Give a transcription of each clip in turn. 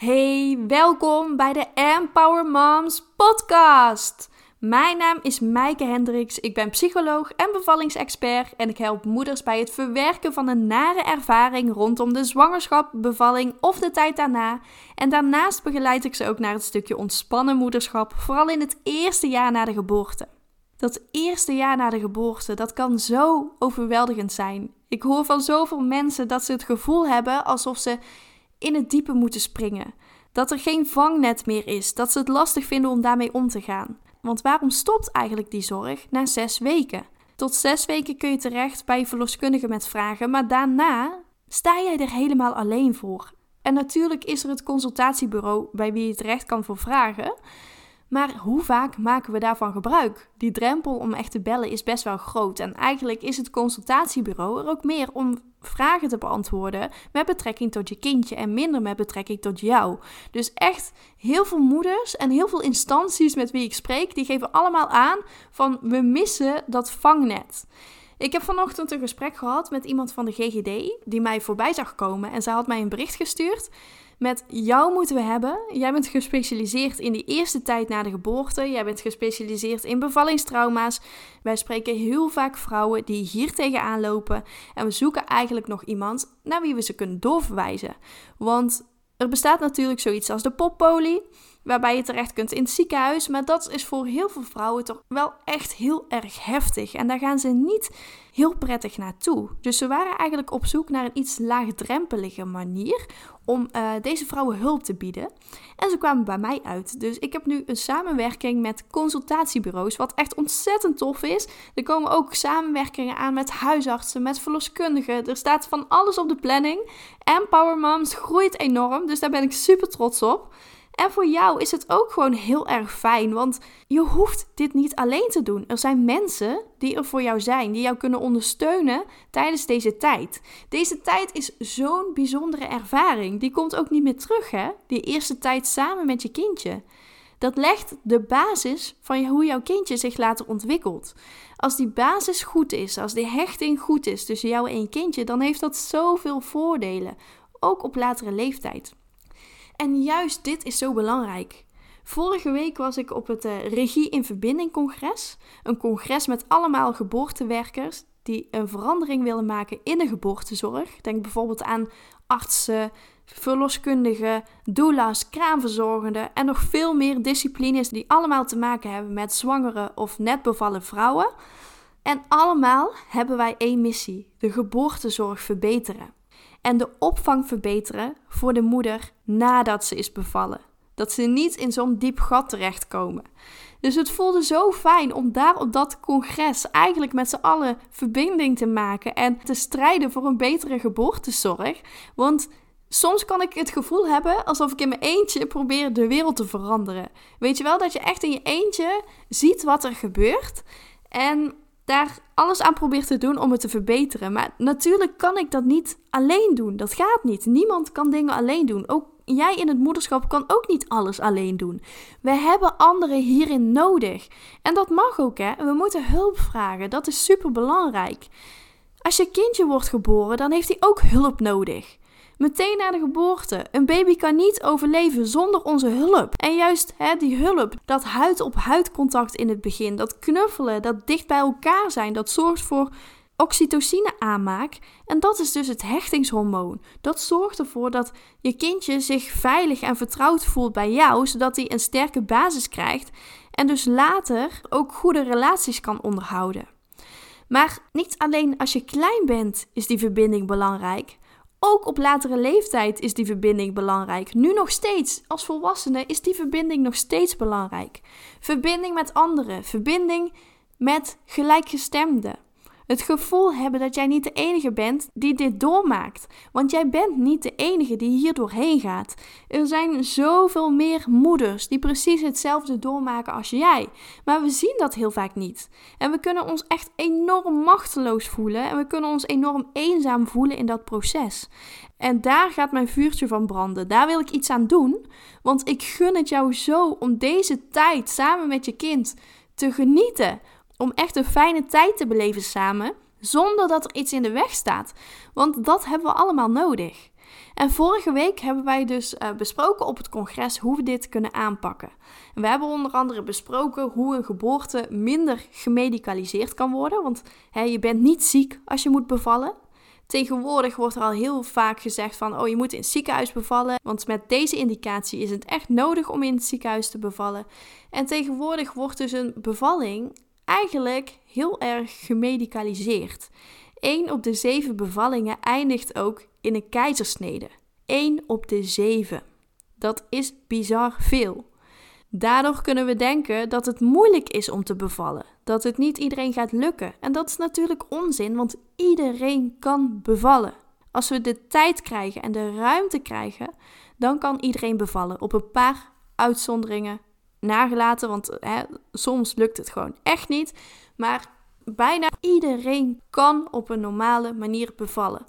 Hey, welkom bij de Empower Moms podcast. Mijn naam is Maaike Hendricks. Ik ben psycholoog en bevallingsexpert en ik help moeders bij het verwerken van een nare ervaring rondom de zwangerschap, bevalling of de tijd daarna. En daarnaast begeleid ik ze ook naar het stukje ontspannen moederschap, vooral in het eerste jaar na de geboorte. Dat eerste jaar na de geboorte, dat kan zo overweldigend zijn. Ik hoor van zoveel mensen dat ze het gevoel hebben alsof ze in het diepe moeten springen. Dat er geen vangnet meer is, dat ze het lastig vinden om daarmee om te gaan. Want waarom stopt eigenlijk die zorg na zes weken? Tot zes weken kun je terecht bij je verloskundige met vragen, maar daarna sta jij er helemaal alleen voor. En natuurlijk is er het consultatiebureau bij wie je terecht kan voor vragen. Maar hoe vaak maken we daarvan gebruik? Die drempel om echt te bellen is best wel groot. En eigenlijk is het consultatiebureau er ook meer om vragen te beantwoorden met betrekking tot je kindje en minder met betrekking tot jou. Dus echt heel veel moeders en heel veel instanties met wie ik spreek, die geven allemaal aan van we missen dat vangnet. Ik heb vanochtend een gesprek gehad met iemand van de GGD die mij voorbij zag komen en ze had mij een bericht gestuurd met jou moeten we hebben. Jij bent gespecialiseerd in die eerste tijd na de geboorte. Jij bent gespecialiseerd in bevallingstrauma's. Wij spreken heel vaak vrouwen die hier tegenaan lopen. En we zoeken eigenlijk nog iemand naar wie we ze kunnen doorverwijzen. Want er bestaat natuurlijk zoiets als de poppolie waarbij je terecht kunt in het ziekenhuis. Maar dat is voor heel veel vrouwen toch wel echt heel erg heftig. En daar gaan ze niet heel prettig naartoe. Dus ze waren eigenlijk op zoek naar een iets laagdrempelige manier om uh, deze vrouwen hulp te bieden. En ze kwamen bij mij uit. Dus ik heb nu een samenwerking met consultatiebureaus, wat echt ontzettend tof is. Er komen ook samenwerkingen aan met huisartsen, met verloskundigen. Er staat van alles op de planning. En Power Moms groeit enorm, dus daar ben ik super trots op. En voor jou is het ook gewoon heel erg fijn, want je hoeft dit niet alleen te doen. Er zijn mensen die er voor jou zijn, die jou kunnen ondersteunen tijdens deze tijd. Deze tijd is zo'n bijzondere ervaring. Die komt ook niet meer terug, hè? Die eerste tijd samen met je kindje. Dat legt de basis van hoe jouw kindje zich later ontwikkelt. Als die basis goed is, als die hechting goed is tussen jou en je kindje, dan heeft dat zoveel voordelen, ook op latere leeftijd. En juist dit is zo belangrijk. Vorige week was ik op het uh, Regie in Verbinding congres. Een congres met allemaal geboortewerkers die een verandering willen maken in de geboortezorg. Denk bijvoorbeeld aan artsen, verloskundigen, doula's, kraamverzorgenden en nog veel meer disciplines die allemaal te maken hebben met zwangere of net bevallen vrouwen. En allemaal hebben wij één missie: de geboortezorg verbeteren en de opvang verbeteren voor de moeder nadat ze is bevallen. Dat ze niet in zo'n diep gat terechtkomen. Dus het voelde zo fijn om daar op dat congres eigenlijk met z'n allen verbinding te maken en te strijden voor een betere geboortezorg. Want soms kan ik het gevoel hebben alsof ik in mijn eentje probeer de wereld te veranderen. Weet je wel dat je echt in je eentje ziet wat er gebeurt en daar alles aan probeert te doen om het te verbeteren. Maar natuurlijk kan ik dat niet alleen doen. Dat gaat niet. Niemand kan dingen alleen doen. Ook jij in het moederschap kan ook niet alles alleen doen. We hebben anderen hierin nodig. En dat mag ook, hè? We moeten hulp vragen. Dat is super belangrijk. Als je kindje wordt geboren, dan heeft hij ook hulp nodig. Meteen na de geboorte. Een baby kan niet overleven zonder onze hulp. En juist hè, die hulp, dat huid-op-huid contact in het begin, dat knuffelen, dat dicht bij elkaar zijn, dat zorgt voor oxytocine aanmaak. En dat is dus het hechtingshormoon. Dat zorgt ervoor dat je kindje zich veilig en vertrouwd voelt bij jou, zodat hij een sterke basis krijgt en dus later ook goede relaties kan onderhouden. Maar niet alleen als je klein bent is die verbinding belangrijk. Ook op latere leeftijd is die verbinding belangrijk. Nu nog steeds, als volwassene, is die verbinding nog steeds belangrijk. Verbinding met anderen, verbinding met gelijkgestemden. Het gevoel hebben dat jij niet de enige bent die dit doormaakt. Want jij bent niet de enige die hier doorheen gaat. Er zijn zoveel meer moeders die precies hetzelfde doormaken als jij. Maar we zien dat heel vaak niet. En we kunnen ons echt enorm machteloos voelen. En we kunnen ons enorm eenzaam voelen in dat proces. En daar gaat mijn vuurtje van branden. Daar wil ik iets aan doen. Want ik gun het jou zo om deze tijd samen met je kind te genieten om echt een fijne tijd te beleven samen, zonder dat er iets in de weg staat. Want dat hebben we allemaal nodig. En vorige week hebben wij dus uh, besproken op het congres hoe we dit kunnen aanpakken. En we hebben onder andere besproken hoe een geboorte minder gemedicaliseerd kan worden. Want hè, je bent niet ziek als je moet bevallen. Tegenwoordig wordt er al heel vaak gezegd van, oh je moet in het ziekenhuis bevallen, want met deze indicatie is het echt nodig om in het ziekenhuis te bevallen. En tegenwoordig wordt dus een bevalling eigenlijk heel erg gemedicaliseerd. 1 op de 7 bevallingen eindigt ook in een keizersnede. 1 op de 7. Dat is bizar veel. Daardoor kunnen we denken dat het moeilijk is om te bevallen, dat het niet iedereen gaat lukken. En dat is natuurlijk onzin, want iedereen kan bevallen. Als we de tijd krijgen en de ruimte krijgen, dan kan iedereen bevallen. Op een paar uitzonderingen nagelaten, want hè, soms lukt het gewoon echt niet. Maar bijna iedereen kan op een normale manier bevallen.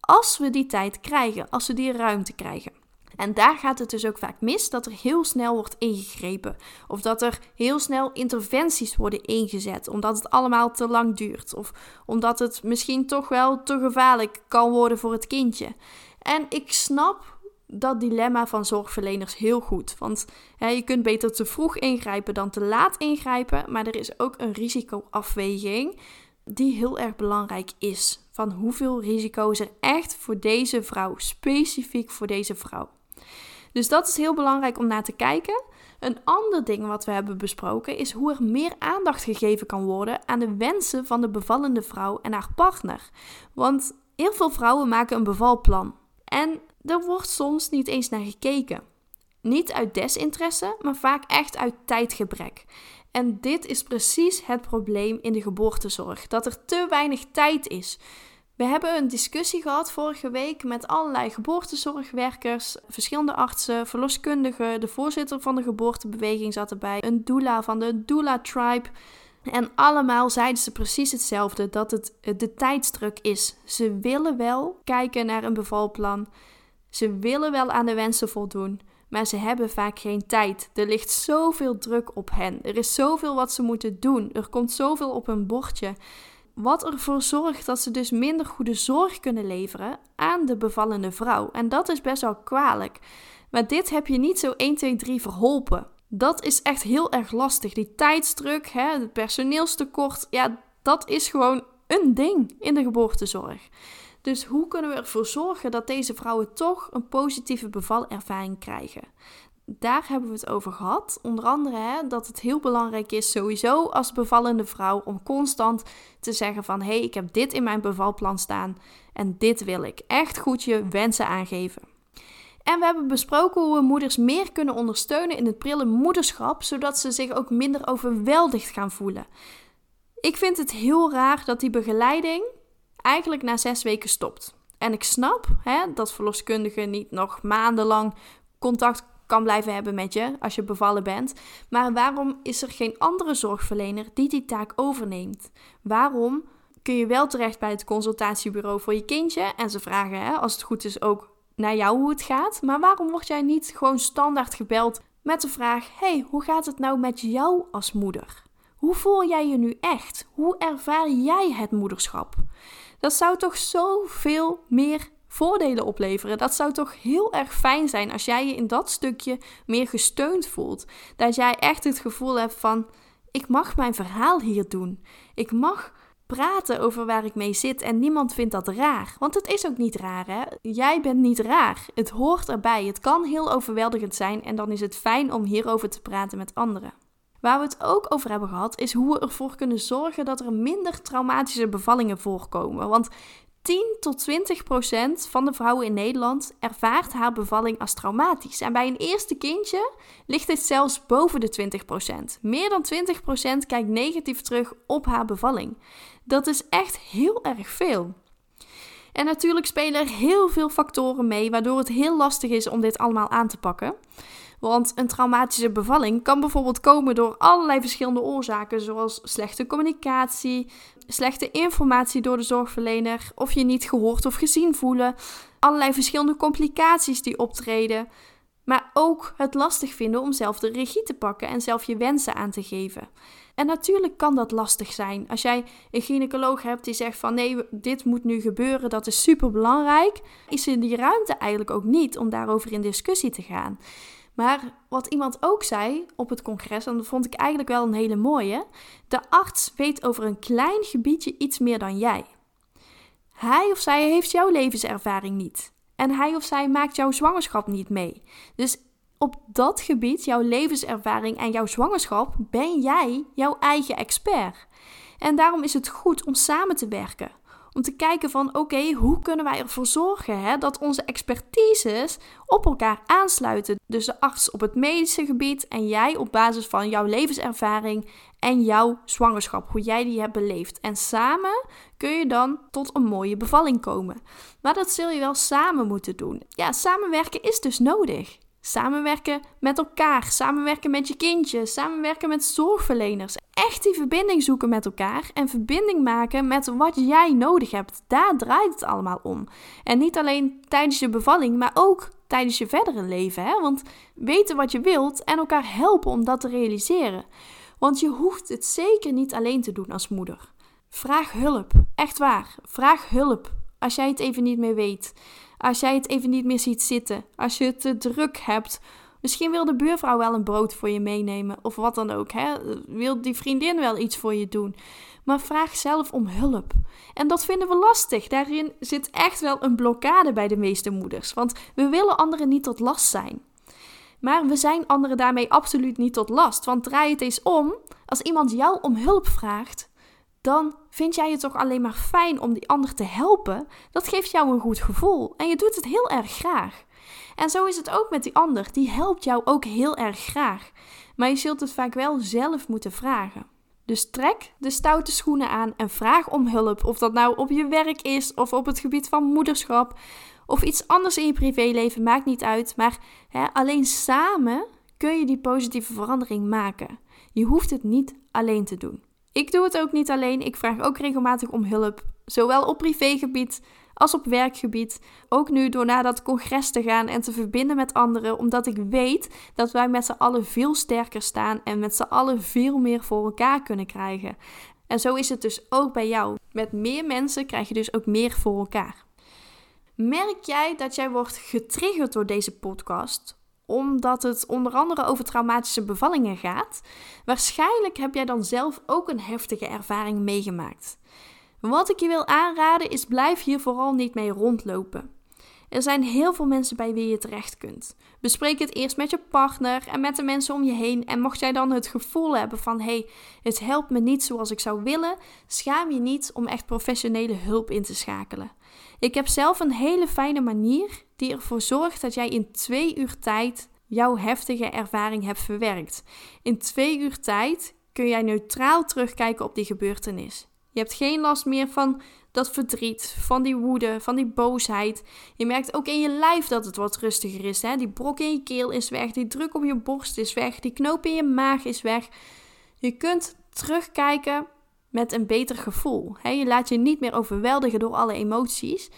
Als we die tijd krijgen, als we die ruimte krijgen. En daar gaat het dus ook vaak mis dat er heel snel wordt ingegrepen. Of dat er heel snel interventies worden ingezet, omdat het allemaal te lang duurt. Of omdat het misschien toch wel te gevaarlijk kan worden voor het kindje. En ik snap dat dilemma van zorgverleners heel goed. Want je kunt beter te vroeg ingrijpen dan te laat ingrijpen. Maar er is ook een risicoafweging die heel erg belangrijk is. Van hoeveel risico is er echt voor deze vrouw, specifiek voor deze vrouw. Dus dat is heel belangrijk om naar te kijken. Een ander ding wat we hebben besproken is hoe er meer aandacht gegeven kan worden aan de wensen van de bevallende vrouw en haar partner. Want heel veel vrouwen maken een bevalplan. En er wordt soms niet eens naar gekeken. Niet uit desinteresse, maar vaak echt uit tijdgebrek. En dit is precies het probleem in de geboortezorg: dat er te weinig tijd is. We hebben een discussie gehad vorige week met allerlei geboortezorgwerkers, verschillende artsen, verloskundigen, de voorzitter van de geboortebeweging zat erbij, een doula van de Doula Tribe. En allemaal zeiden ze precies hetzelfde: dat het de tijdsdruk is. Ze willen wel kijken naar een bevalplan. Ze willen wel aan de wensen voldoen, maar ze hebben vaak geen tijd. Er ligt zoveel druk op hen. Er is zoveel wat ze moeten doen. Er komt zoveel op hun bordje. Wat ervoor zorgt dat ze dus minder goede zorg kunnen leveren aan de bevallende vrouw. En dat is best wel kwalijk. Maar dit heb je niet zo 1, 2, 3 verholpen. Dat is echt heel erg lastig. Die tijdsdruk, hè, het personeelstekort, ja, dat is gewoon een ding in de geboortezorg. Dus hoe kunnen we ervoor zorgen dat deze vrouwen toch een positieve bevalervaring krijgen? Daar hebben we het over gehad. Onder andere hè, dat het heel belangrijk is sowieso als bevallende vrouw om constant te zeggen van hé, hey, ik heb dit in mijn bevalplan staan en dit wil ik. Echt goed je wensen aangeven. En we hebben besproken hoe we moeders meer kunnen ondersteunen in het prille moederschap, zodat ze zich ook minder overweldigd gaan voelen. Ik vind het heel raar dat die begeleiding eigenlijk na zes weken stopt. En ik snap hè, dat verloskundige niet nog maandenlang contact kan blijven hebben met je als je bevallen bent. Maar waarom is er geen andere zorgverlener die die taak overneemt? Waarom kun je wel terecht bij het consultatiebureau voor je kindje en ze vragen, hè, als het goed is, ook naar jou hoe het gaat. Maar waarom word jij niet gewoon standaard gebeld met de vraag: hey, hoe gaat het nou met jou als moeder? Hoe voel jij je nu echt? Hoe ervaar jij het moederschap? Dat zou toch zoveel meer voordelen opleveren. Dat zou toch heel erg fijn zijn als jij je in dat stukje meer gesteund voelt. Dat jij echt het gevoel hebt van: ik mag mijn verhaal hier doen. Ik mag praten over waar ik mee zit en niemand vindt dat raar. Want het is ook niet raar, hè? Jij bent niet raar. Het hoort erbij. Het kan heel overweldigend zijn en dan is het fijn om hierover te praten met anderen. Waar we het ook over hebben gehad, is hoe we ervoor kunnen zorgen dat er minder traumatische bevallingen voorkomen. Want 10 tot 20 procent van de vrouwen in Nederland ervaart haar bevalling als traumatisch. En bij een eerste kindje ligt dit zelfs boven de 20 procent. Meer dan 20 procent kijkt negatief terug op haar bevalling. Dat is echt heel erg veel. En natuurlijk spelen er heel veel factoren mee, waardoor het heel lastig is om dit allemaal aan te pakken. Want een traumatische bevalling kan bijvoorbeeld komen door allerlei verschillende oorzaken, zoals slechte communicatie, slechte informatie door de zorgverlener, of je niet gehoord of gezien voelen, allerlei verschillende complicaties die optreden. Maar ook het lastig vinden om zelf de regie te pakken en zelf je wensen aan te geven. En natuurlijk kan dat lastig zijn. Als jij een gynaecoloog hebt die zegt van nee, dit moet nu gebeuren, dat is super belangrijk, is er die ruimte eigenlijk ook niet om daarover in discussie te gaan. Maar wat iemand ook zei op het congres, en dat vond ik eigenlijk wel een hele mooie: de arts weet over een klein gebiedje iets meer dan jij. Hij of zij heeft jouw levenservaring niet. En hij of zij maakt jouw zwangerschap niet mee. Dus op dat gebied, jouw levenservaring en jouw zwangerschap, ben jij jouw eigen expert. En daarom is het goed om samen te werken. Om te kijken van oké, hoe kunnen wij ervoor zorgen hè, dat onze expertises op elkaar aansluiten. Dus de arts op het medische gebied en jij op basis van jouw levenservaring en jouw zwangerschap, hoe jij die hebt beleefd. En samen kun je dan tot een mooie bevalling komen. Maar dat zul je wel samen moeten doen. Ja, samenwerken is dus nodig. Samenwerken met elkaar, samenwerken met je kindje, samenwerken met zorgverleners. Echt die verbinding zoeken met elkaar en verbinding maken met wat jij nodig hebt. Daar draait het allemaal om. En niet alleen tijdens je bevalling, maar ook tijdens je verdere leven. Hè? Want weten wat je wilt en elkaar helpen om dat te realiseren. Want je hoeft het zeker niet alleen te doen als moeder. Vraag hulp. Echt waar. Vraag hulp als jij het even niet meer weet. Als jij het even niet meer ziet zitten. Als je het te druk hebt. Misschien wil de buurvrouw wel een brood voor je meenemen. Of wat dan ook. Hè? Wil die vriendin wel iets voor je doen. Maar vraag zelf om hulp. En dat vinden we lastig. Daarin zit echt wel een blokkade bij de meeste moeders. Want we willen anderen niet tot last zijn. Maar we zijn anderen daarmee absoluut niet tot last. Want draai het eens om. Als iemand jou om hulp vraagt, dan vind jij het toch alleen maar fijn om die ander te helpen. Dat geeft jou een goed gevoel en je doet het heel erg graag. En zo is het ook met die ander, die helpt jou ook heel erg graag. Maar je zult het vaak wel zelf moeten vragen. Dus trek de stoute schoenen aan en vraag om hulp. Of dat nou op je werk is of op het gebied van moederschap of iets anders in je privéleven, maakt niet uit. Maar hè, alleen samen kun je die positieve verandering maken. Je hoeft het niet alleen te doen. Ik doe het ook niet alleen. Ik vraag ook regelmatig om hulp. Zowel op privégebied als op werkgebied. Ook nu door naar dat congres te gaan en te verbinden met anderen. Omdat ik weet dat wij met z'n allen veel sterker staan en met z'n allen veel meer voor elkaar kunnen krijgen. En zo is het dus ook bij jou. Met meer mensen krijg je dus ook meer voor elkaar. Merk jij dat jij wordt getriggerd door deze podcast? Omdat het onder andere over traumatische bevallingen gaat. Waarschijnlijk heb jij dan zelf ook een heftige ervaring meegemaakt. Wat ik je wil aanraden is blijf hier vooral niet mee rondlopen. Er zijn heel veel mensen bij wie je terecht kunt. Bespreek het eerst met je partner en met de mensen om je heen. En mocht jij dan het gevoel hebben van hé, hey, het helpt me niet zoals ik zou willen, schaam je niet om echt professionele hulp in te schakelen. Ik heb zelf een hele fijne manier die ervoor zorgt dat jij in twee uur tijd jouw heftige ervaring hebt verwerkt. In twee uur tijd kun jij neutraal terugkijken op die gebeurtenis. Je hebt geen last meer van dat verdriet, van die woede, van die boosheid. Je merkt ook in je lijf dat het wat rustiger is. Hè? Die brok in je keel is weg, die druk op je borst is weg, die knoop in je maag is weg. Je kunt terugkijken met een beter gevoel. Hè? Je laat je niet meer overweldigen door alle emoties.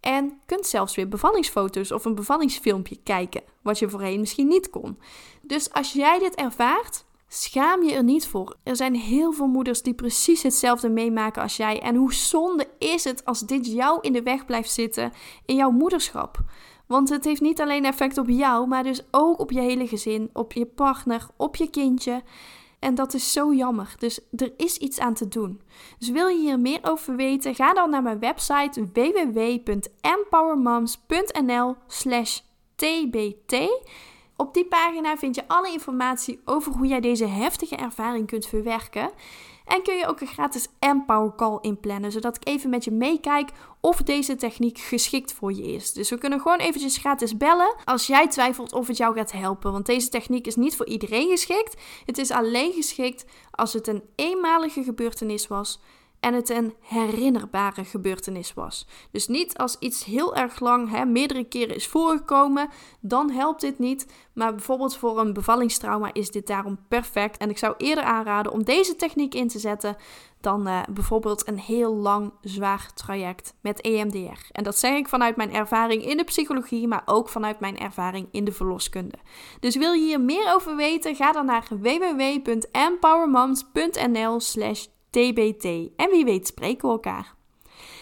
En kunt zelfs weer bevallingsfoto's of een bevallingsfilmpje kijken, wat je voorheen misschien niet kon. Dus als jij dit ervaart, schaam je er niet voor. Er zijn heel veel moeders die precies hetzelfde meemaken als jij. En hoe zonde is het als dit jou in de weg blijft zitten in jouw moederschap? Want het heeft niet alleen effect op jou, maar dus ook op je hele gezin, op je partner, op je kindje. En dat is zo jammer. Dus er is iets aan te doen. Dus wil je hier meer over weten? Ga dan naar mijn website www.empowermoms.nl/tbt. Op die pagina vind je alle informatie over hoe jij deze heftige ervaring kunt verwerken. En kun je ook een gratis Empower Call inplannen, zodat ik even met je meekijk of deze techniek geschikt voor je is. Dus we kunnen gewoon eventjes gratis bellen als jij twijfelt of het jou gaat helpen. Want deze techniek is niet voor iedereen geschikt. Het is alleen geschikt als het een eenmalige gebeurtenis was en het een herinnerbare gebeurtenis was. Dus niet als iets heel erg lang, hè, meerdere keren is voorgekomen, dan helpt dit niet. Maar bijvoorbeeld voor een bevallingstrauma is dit daarom perfect. En ik zou eerder aanraden om deze techniek in te zetten dan uh, bijvoorbeeld een heel lang zwaar traject met EMDR. En dat zeg ik vanuit mijn ervaring in de psychologie, maar ook vanuit mijn ervaring in de verloskunde. Dus wil je hier meer over weten, ga dan naar www.empowermoms.nl/slash TBT. En wie weet spreken we elkaar.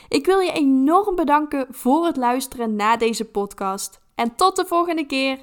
Ik wil je enorm bedanken voor het luisteren naar deze podcast. En tot de volgende keer.